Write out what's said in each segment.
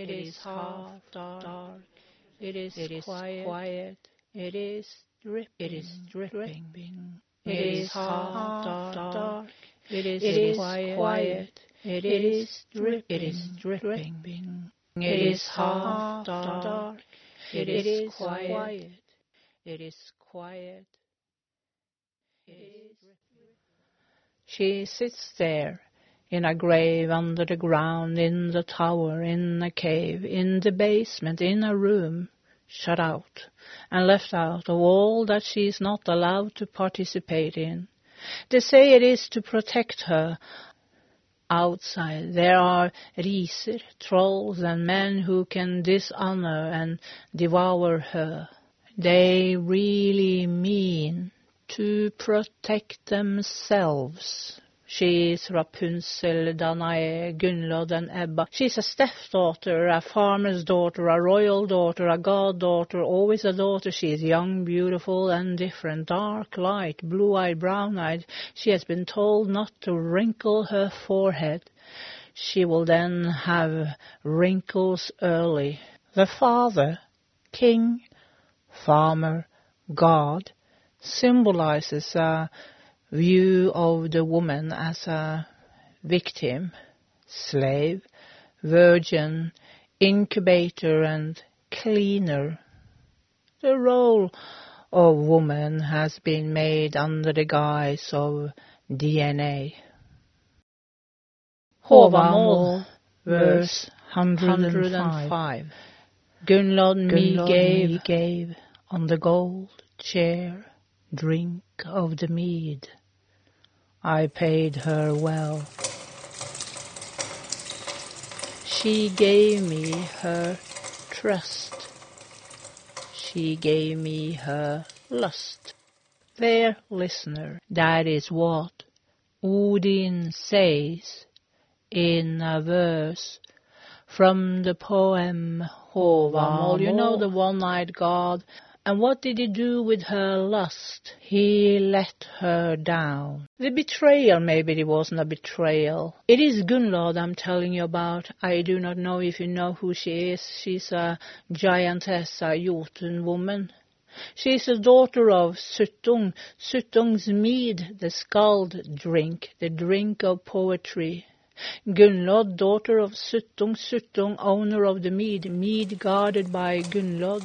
It is half dark. It is it is quiet. quiet. It is dripping. It is dripping. It is half dark. It is it is quiet. It is dripping. It is dripping. It is half dark. It is quiet. It is quiet. She sits there in a grave under the ground, in the tower, in a cave, in the basement, in a room, shut out and left out of all that she is not allowed to participate in. They say it is to protect her. Outside there are riser, trolls, and men who can dishonor and devour her. They really mean to protect themselves. She's Rapunzel, Danae, Gunnlod, and Ebba. She's a stepdaughter, a farmer's daughter, a royal daughter, a goddaughter, always a daughter. She is young, beautiful, and different, dark, light, blue-eyed, brown-eyed. She has been told not to wrinkle her forehead. She will then have wrinkles early. The father, king, farmer, god, symbolizes a view of the woman as a victim, slave, virgin, incubator, and cleaner. The role of woman has been made under the guise of DNA. Håvamål, verse 105. Gunnlod me gave, gave on the gold chair drink of the mead. I paid her well. She gave me her trust. She gave me her lust. Fair listener, that is what Odin says in a verse from the poem Håvamål. You know the one-eyed god and what did he do with her lust? He let her down. The betrayal, maybe it wasn't a betrayal. It is Gunnlod I'm telling you about. I do not know if you know who she is. She's a giantess, a Jotun woman. She is the daughter of Suttung, Suttung's mead, the skald drink, the drink of poetry. Gunnlod, daughter of Suttung, Suttung, owner of the mead, mead guarded by Gunnlod.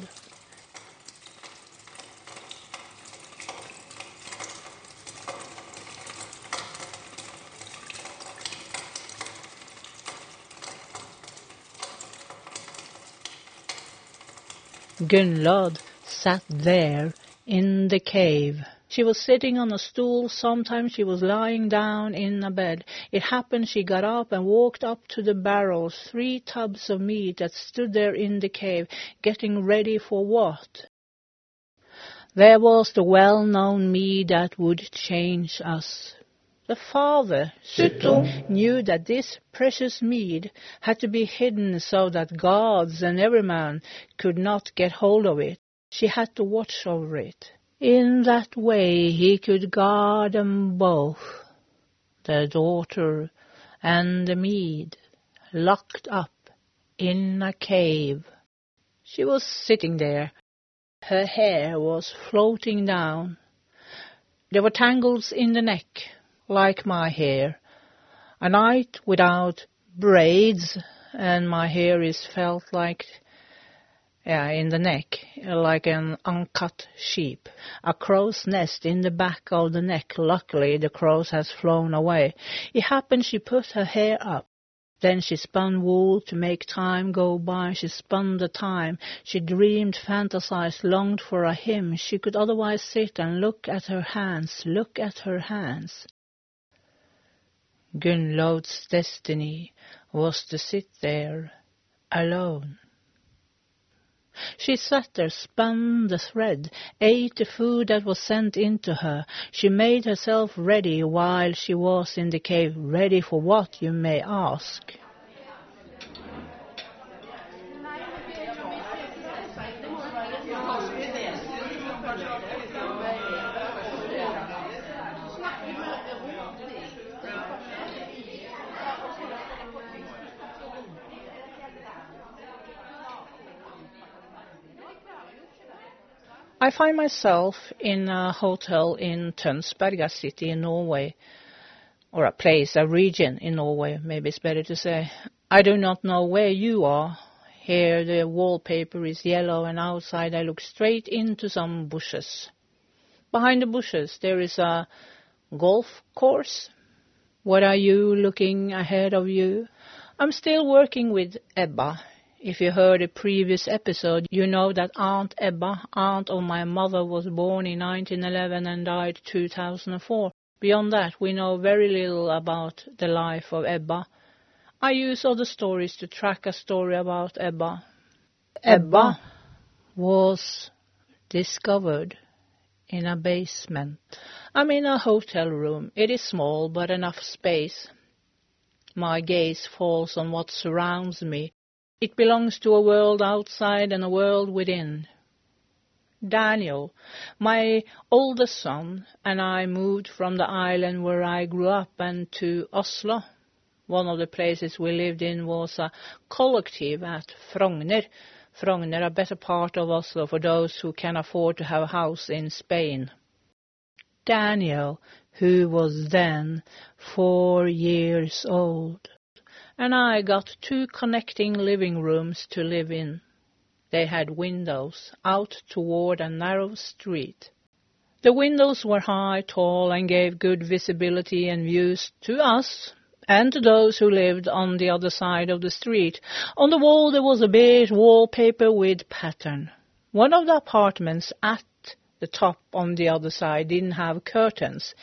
Gunnlod sat there in the cave. She was sitting on a stool, sometimes she was lying down in a bed. It happened she got up and walked up to the barrels, three tubs of meat that stood there in the cave, getting ready for what? There was the well-known mead that would change us. The father, Suttung, knew that this precious mead had to be hidden so that gods and every man could not get hold of it. She had to watch over it. In that way he could guard them both, the daughter and the mead, locked up in a cave. She was sitting there. Her hair was floating down. There were tangles in the neck like my hair. A night without braids, and my hair is felt like yeah, in the neck, like an uncut sheep. A crow's nest in the back of the neck. Luckily, the crows has flown away. It happened she put her hair up. Then she spun wool to make time go by. She spun the time. She dreamed, fantasized, longed for a hymn. She could otherwise sit and look at her hands, look at her hands. Gunnlod's destiny was to sit there alone. She sat there, spun the thread, ate the food that was sent in to her. She made herself ready while she was in the cave. Ready for what, you may ask? I find myself in a hotel in Tønsberg, a city in Norway, or a place, a region in Norway, maybe it's better to say. I do not know where you are. Here the wallpaper is yellow and outside I look straight into some bushes. Behind the bushes there is a golf course. What are you looking ahead of you? I'm still working with Ebba if you heard a previous episode, you know that Aunt Ebba, aunt of my mother, was born in 1911 and died 2004. Beyond that, we know very little about the life of Ebba. I use other stories to track a story about Ebba. Ebba was discovered in a basement. I'm in a hotel room. It is small, but enough space. My gaze falls on what surrounds me it belongs to a world outside and a world within. Daniel, my oldest son, and I moved from the island where I grew up and to Oslo. One of the places we lived in was a collective at Frogner. Frogner, a better part of Oslo for those who can afford to have a house in Spain. Daniel, who was then four years old, and I got two connecting living rooms to live in. They had windows out toward a narrow street. The windows were high, tall, and gave good visibility and views to us and to those who lived on the other side of the street. On the wall there was a beige wallpaper with pattern. One of the apartments at the top on the other side didn't have curtains.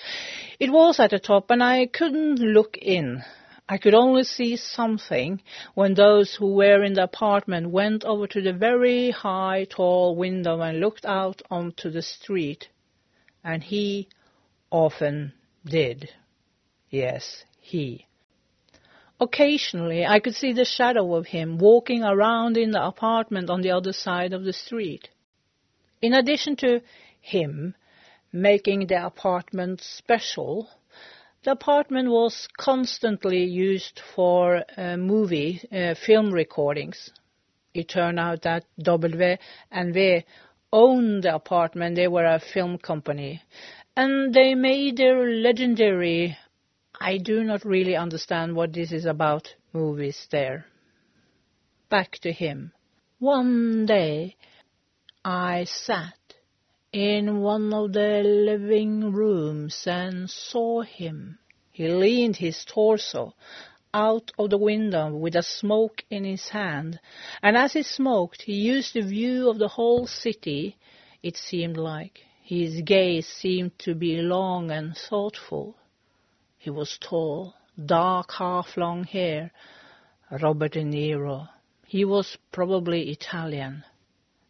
It was at the top and I couldn't look in. I could only see something when those who were in the apartment went over to the very high, tall window and looked out onto the street. And he often did. Yes, he. Occasionally I could see the shadow of him walking around in the apartment on the other side of the street. In addition to him making the apartment special, the apartment was constantly used for uh, movie uh, film recordings. It turned out that W and V owned the apartment. They were a film company. And they made their legendary, I do not really understand what this is about, movies there. Back to him. One day I sat in one of the living rooms and saw him. He leaned his torso out of the window with a smoke in his hand, and as he smoked he used the view of the whole city, it seemed like. His gaze seemed to be long and thoughtful. He was tall, dark half-long hair, Robert De Niro. He was probably Italian.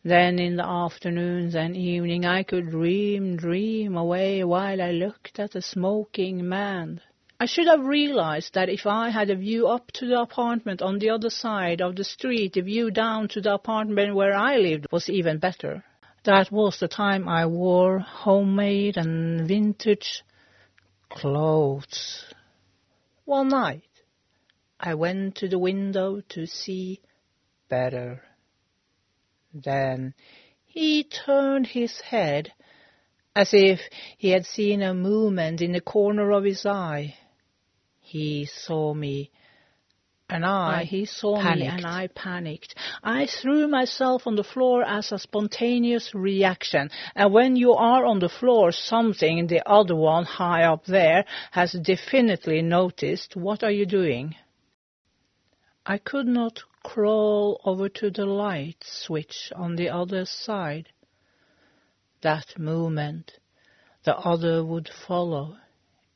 Then in the afternoons and evening I could dream, dream away while I looked at the smoking man. I should have realized that if I had a view up to the apartment on the other side of the street, the view down to the apartment where I lived was even better. That was the time I wore homemade and vintage clothes. One night I went to the window to see better. Then he turned his head as if he had seen a movement in the corner of his eye. He saw me, and I, he saw panicked. me, and I panicked. I threw myself on the floor as a spontaneous reaction, and when you are on the floor, something, in the other one high up there, has definitely noticed. What are you doing? I could not crawl over to the light switch on the other side. That moment the other would follow,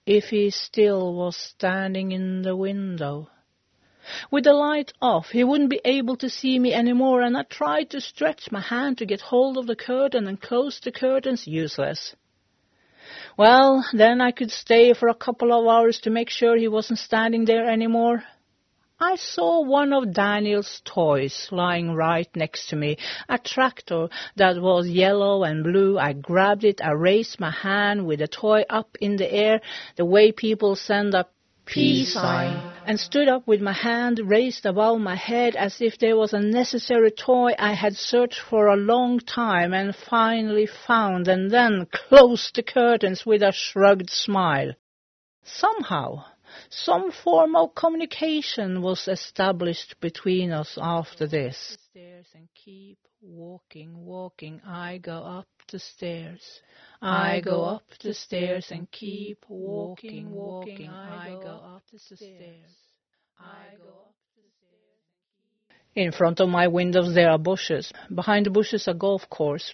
if he still was standing in the window. With the light off, he wouldn't be able to see me anymore, and I tried to stretch my hand to get hold of the curtain and close the curtains. Useless. Well, then I could stay for a couple of hours to make sure he wasn't standing there any more. I saw one of Daniel's toys lying right next to me, a tractor that was yellow and blue. I grabbed it, I raised my hand with the toy up in the air, the way people send a peace sign, and stood up with my hand raised above my head as if there was a necessary toy I had searched for a long time and finally found, and then closed the curtains with a shrugged smile. Somehow, some form of communication was established between us after this. Stairs and keep walking, walking. I go up the stairs. I go up the stairs and keep walking, walking. I go up the stairs. I go up the stairs. In front of my windows there are bushes. Behind the bushes a golf course.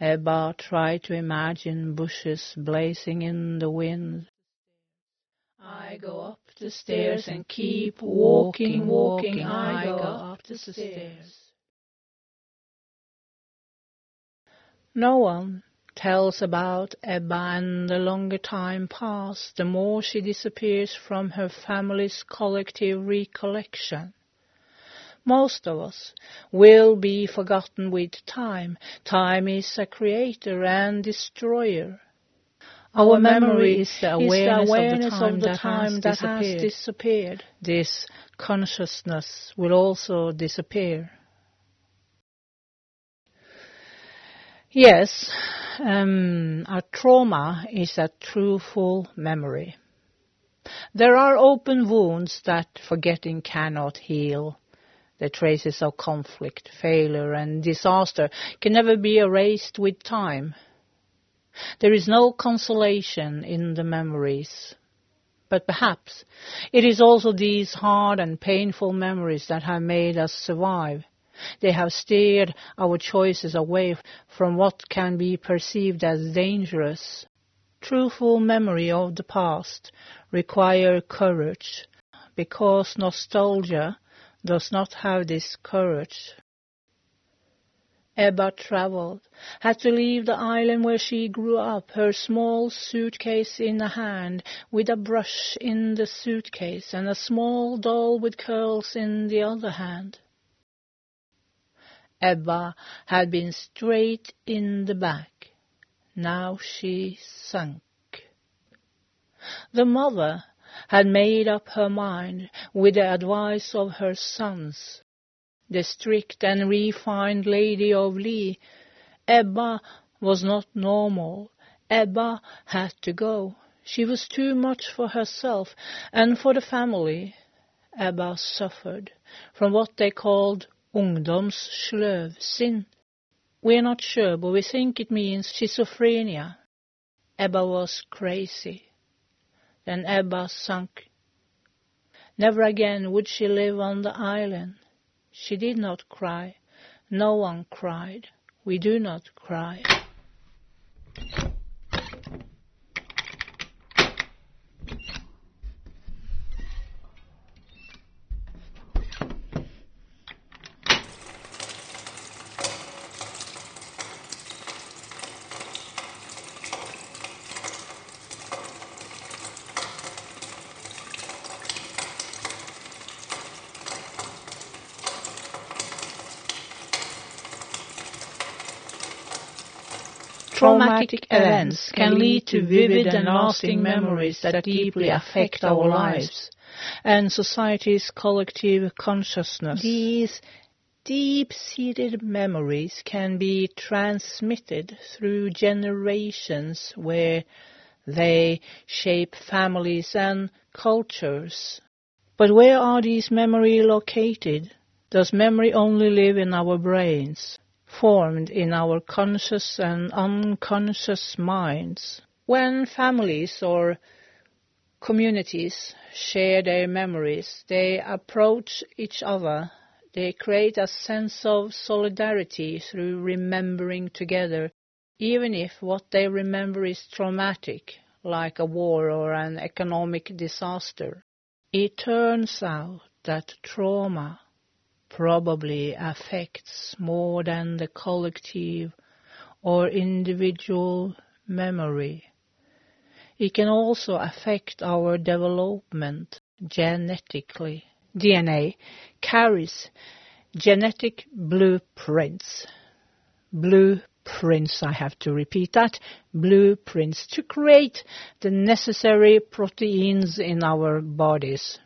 Ebba tried to imagine bushes blazing in the wind. I go up the stairs and keep walking, walking. I go up the stairs. No one tells about Ebba and the longer time passes, the more she disappears from her family's collective recollection. Most of us will be forgotten with time. Time is a creator and destroyer. Our memory is the awareness, is the awareness of the time, of the that, has, that has disappeared. This consciousness will also disappear. Yes, um, a trauma is a truthful memory. There are open wounds that forgetting cannot heal. The traces of conflict, failure, and disaster can never be erased with time. There is no consolation in the memories. But perhaps it is also these hard and painful memories that have made us survive. They have steered our choices away from what can be perceived as dangerous. Truthful memory of the past require courage, because nostalgia does not have this courage. Ebba traveled, had to leave the island where she grew up, her small suitcase in a hand, with a brush in the suitcase, and a small doll with curls in the other hand. Ebba had been straight in the back. Now she sunk. The mother had made up her mind with the advice of her sons the strict and refined lady of Lee. Ebba was not normal. Ebba had to go. She was too much for herself and for the family. Ebba suffered from what they called ungdomssløvsinn. We're not sure, but we think it means schizophrenia. Ebba was crazy. Then Ebba sunk. Never again would she live on the island. She did not cry. No one cried. We do not cry. Traumatic events can lead to vivid and lasting memories that deeply affect our lives and society's collective consciousness. These deep-seated memories can be transmitted through generations where they shape families and cultures. But where are these memories located? Does memory only live in our brains? Formed in our conscious and unconscious minds. When families or communities share their memories, they approach each other. They create a sense of solidarity through remembering together, even if what they remember is traumatic, like a war or an economic disaster. It turns out that trauma probably affects more than the collective or individual memory. It can also affect our development genetically. DNA carries genetic blueprints. Blueprints I have to repeat that, blueprints to create the necessary proteins in our bodies.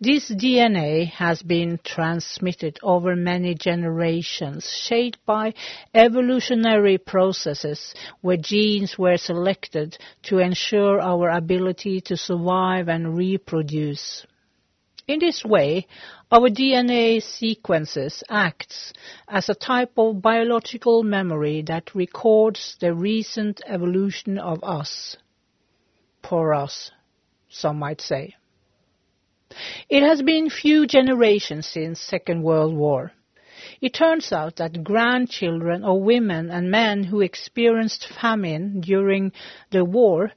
This DNA has been transmitted over many generations, shaped by evolutionary processes where genes were selected to ensure our ability to survive and reproduce. In this way, our DNA sequences acts as a type of biological memory that records the recent evolution of us. For us, some might say. It has been few generations since Second World War. It turns out that grandchildren of women and men who experienced famine during the war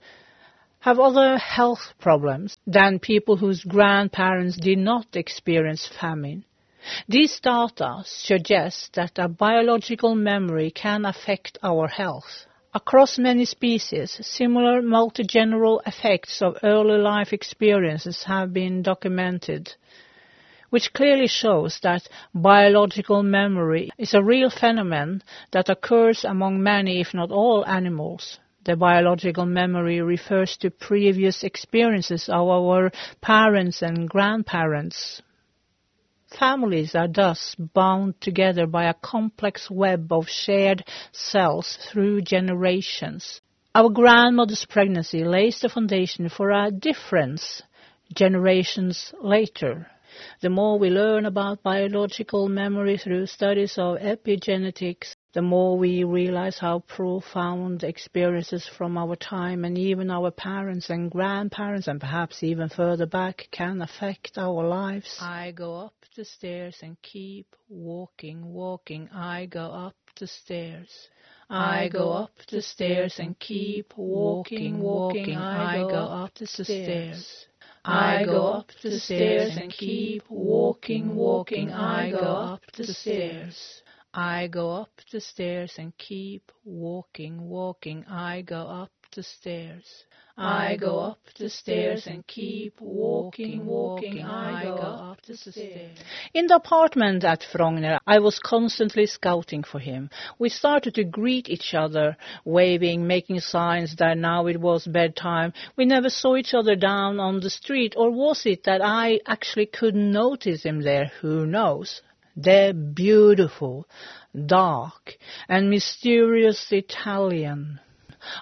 have other health problems than people whose grandparents did not experience famine. These data suggest that a biological memory can affect our health. Across many species, similar multigeneral effects of early life experiences have been documented, which clearly shows that biological memory is a real phenomenon that occurs among many, if not all, animals. The biological memory refers to previous experiences of our parents and grandparents. Families are thus bound together by a complex web of shared cells through generations. Our grandmother's pregnancy lays the foundation for a difference generations later. The more we learn about biological memory through studies of epigenetics, the more we realize how profound experiences from our time and even our parents and grandparents and perhaps even further back can affect our lives. I go up the stairs and keep walking, walking. I go up the stairs. I go up the stairs and keep walking, walking. I go up the stairs. I go up the stairs and keep walking, walking. I go up the stairs. I go up the stairs and keep walking, walking. I go up the stairs. I go up the stairs and keep walking, walking. I go up the stairs. In the apartment at Frogner, I was constantly scouting for him. We started to greet each other, waving, making signs that now it was bedtime. We never saw each other down on the street, or was it that I actually couldn't notice him there? Who knows? They're beautiful, dark, and mysterious Italian.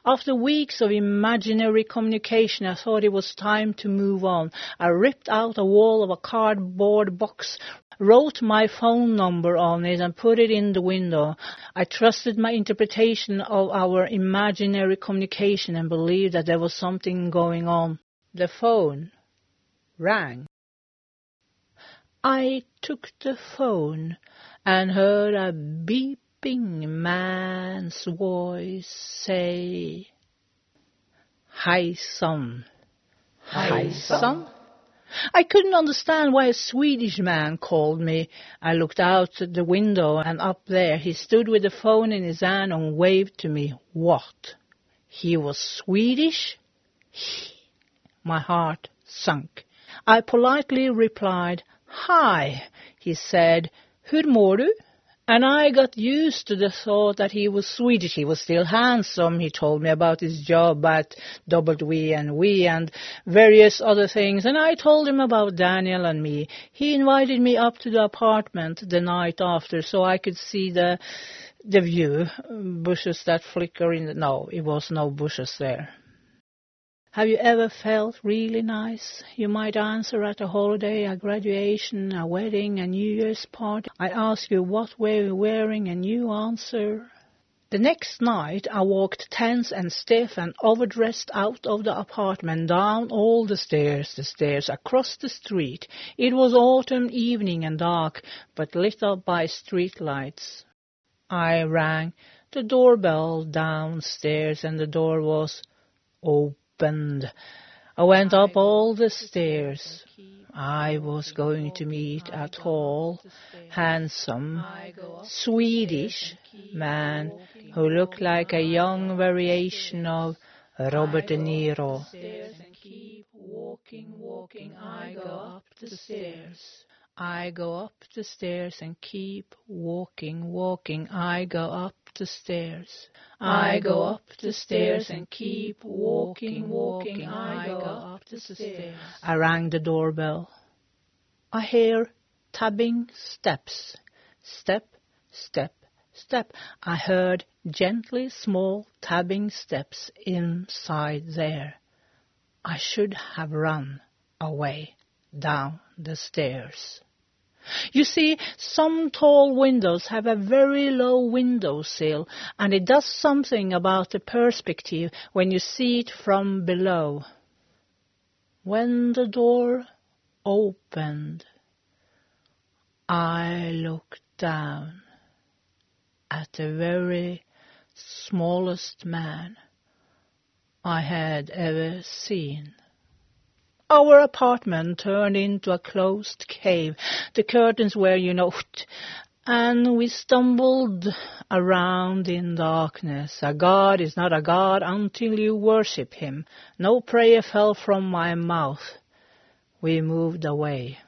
After weeks of imaginary communication, I thought it was time to move on. I ripped out a wall of a cardboard box, wrote my phone number on it, and put it in the window. I trusted my interpretation of our imaginary communication and believed that there was something going on. The phone rang. I took the phone and heard a beeping man's voice say, Hi, son. Hi, son. I couldn't understand why a Swedish man called me. I looked out the window and up there he stood with the phone in his hand and waved to me. What? He was Swedish? My heart sunk. I politely replied, Hi, he said, hur mår du? And I got used to the thought that he was Swedish. He was still handsome. He told me about his job at W and We and various other things. And I told him about Daniel and me. He invited me up to the apartment the night after so I could see the the view, bushes that flicker in the, no, it was no bushes there. Have you ever felt really nice? You might answer at a holiday, a graduation, a wedding, a New Year's party. I ask you what were you wearing and you answer. The next night I walked tense and stiff and overdressed out of the apartment, down all the stairs, the stairs, across the street. It was autumn evening and dark, but lit up by street lights. I rang the doorbell downstairs and the door was open opened. I went up all the stairs. I was going to meet a tall, handsome, Swedish man who looked like a young variation of Robert De Niro. Walking, walking, I go up the stairs. I go up the stairs and keep walking, walking. I go up the stairs. I go up the stairs and keep walking, walking. I go up the stairs. I rang the doorbell. I hear tapping steps. Step, step, step. I heard gently small tapping steps inside there. I should have run away down the stairs. You see, some tall windows have a very low window sill, and it does something about the perspective when you see it from below. When the door opened, I looked down at the very smallest man I had ever seen. Our apartment turned into a closed cave. The curtains were, you know, and we stumbled around in darkness. A God is not a God until you worship him. No prayer fell from my mouth. We moved away.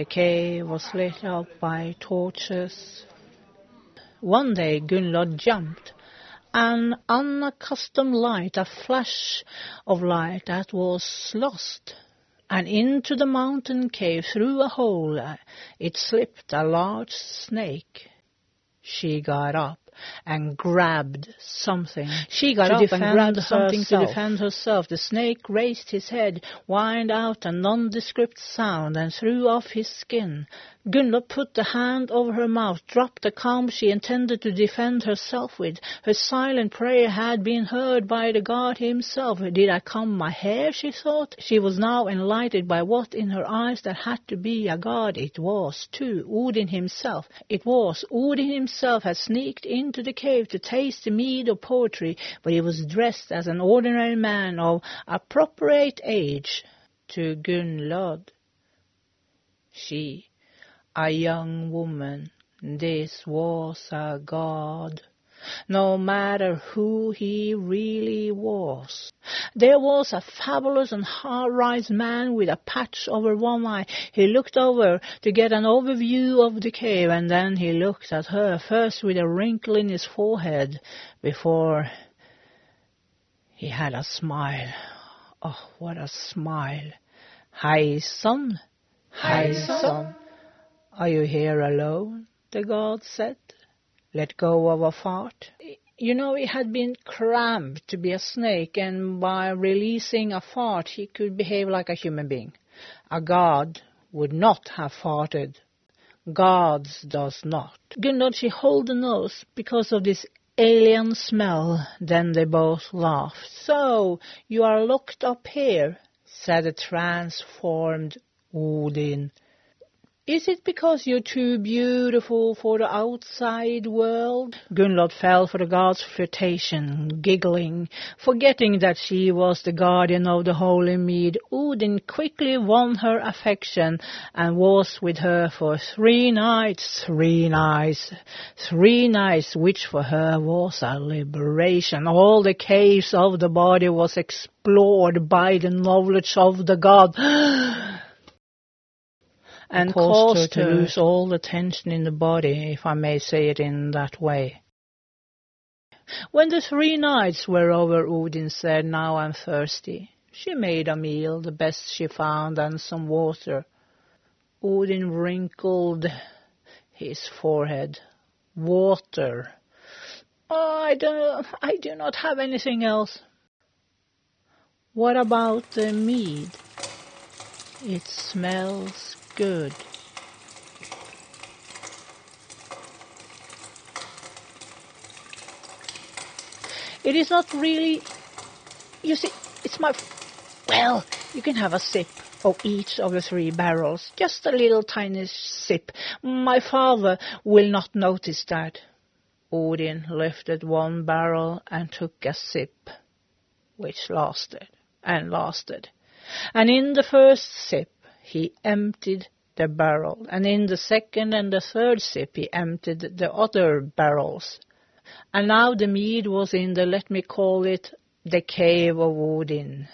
The cave was lit up by torches. One day Gunnlod jumped. An unaccustomed light, a flash of light that was lost. And into the mountain cave, through a hole, it slipped a large snake. She got up and grabbed something. She got up and grabbed something herself. to defend herself. The snake raised his head, whined out a nondescript sound, and threw off his skin. Gunnlod put the hand over her mouth, dropped the comb she intended to defend herself with. Her silent prayer had been heard by the god himself. Did I comb my hair, she thought. She was now enlightened by what in her eyes that had to be a god. It was, too, Odin himself. It was. Odin himself had sneaked into the cave to taste the mead of poetry, but he was dressed as an ordinary man of appropriate age to Gunnlod. She a young woman. This was a god. No matter who he really was. There was a fabulous and hard-rised man with a patch over one eye. He looked over to get an overview of the cave, and then he looked at her, first with a wrinkle in his forehead, before he had a smile. Oh, what a smile. Hi, son. Hi, son. Are you here alone? the god said. Let go of a fart. You know, he had been cramped to be a snake, and by releasing a fart, he could behave like a human being. A god would not have farted. Gods does not. Gunnlod, she hold the nose because of this alien smell. Then they both laughed. So, you are locked up here, said the transformed Odin. Is it because you're too beautiful for the outside world? Gunnlod fell for the god's flirtation, giggling, forgetting that she was the guardian of the holy mead. Odin quickly won her affection and was with her for three nights, three nights, three nights, which for her was a liberation. All the caves of the body was explored by the knowledge of the god. and caused her to lose all the tension in the body, if I may say it in that way. When the three nights were over, Odin said, Now I'm thirsty. She made a meal, the best she found, and some water. Odin wrinkled his forehead. Water. Oh, I don't. I do not have anything else. What about the mead? It smells good. It is not really, you see, it's my, well, you can have a sip of each of the three barrels, just a little tiny sip. My father will not notice that. Odin lifted one barrel and took a sip, which lasted and lasted. And in the first sip, he emptied the barrel, and in the second and the third sip, he emptied the other barrels. And now the mead was in the, let me call it, the cave of Odin.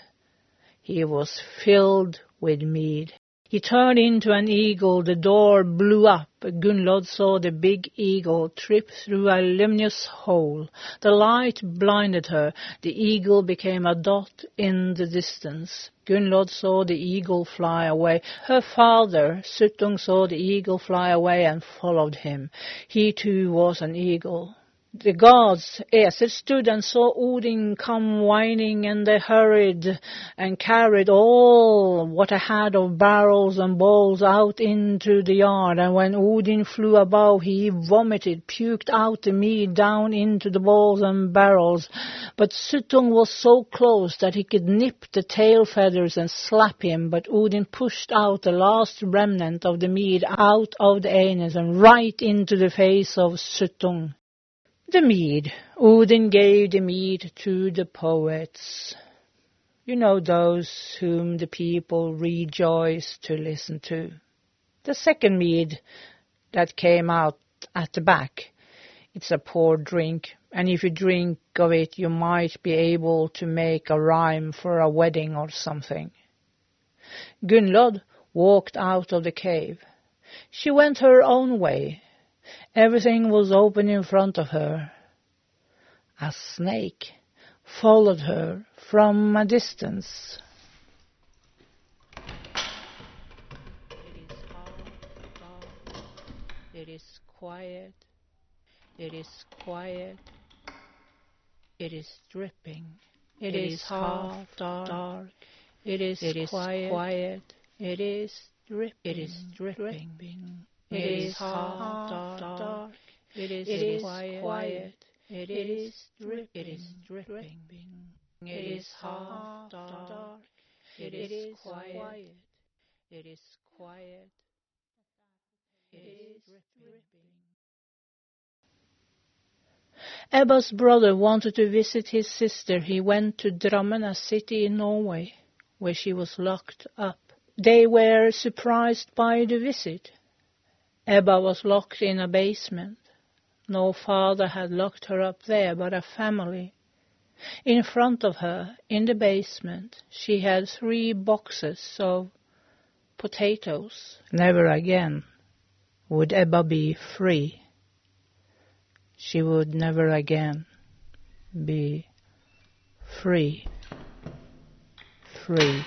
He was filled with mead. He turned into an eagle, the door blew up. Gunnlod saw the big eagle trip through a luminous hole. The light blinded her. The eagle became a dot in the distance. Gunnlod saw the eagle fly away. Her father, Suttung, saw the eagle fly away and followed him. He too was an eagle the gods, Aesir, stood and saw Odin come whining, and they hurried and carried all what they had of barrels and bowls out into the yard. And when Odin flew above, he vomited, puked out the mead down into the bowls and barrels. But Suttung was so close that he could nip the tail feathers and slap him. But Odin pushed out the last remnant of the mead out of the anus and right into the face of Suttung. The mead. Odin gave the mead to the poets. You know those whom the people rejoice to listen to. The second mead that came out at the back, it's a poor drink, and if you drink of it, you might be able to make a rhyme for a wedding or something. Gunnlod walked out of the cave. She went her own way, Everything was open in front of her. A snake followed her from a distance. It is hard, It is quiet. It is quiet. It is dripping. it, it is, is half dark. dark. It is it is quiet. quiet. It is dripping. It is dripping. dripping. It is hard, dark, dark. It is, it is quiet. quiet. It is dripping. It is dripping. It is hard, dark, dark. It is quiet. It is quiet. It is dripping. Ebba's brother wanted to visit his sister. He went to Drammen, a city in Norway, where she was locked up. They were surprised by the visit. Ebba was locked in a basement. No father had locked her up there, but a family. In front of her, in the basement, she had three boxes of potatoes. Never again would Ebba be free. She would never again be free. Free.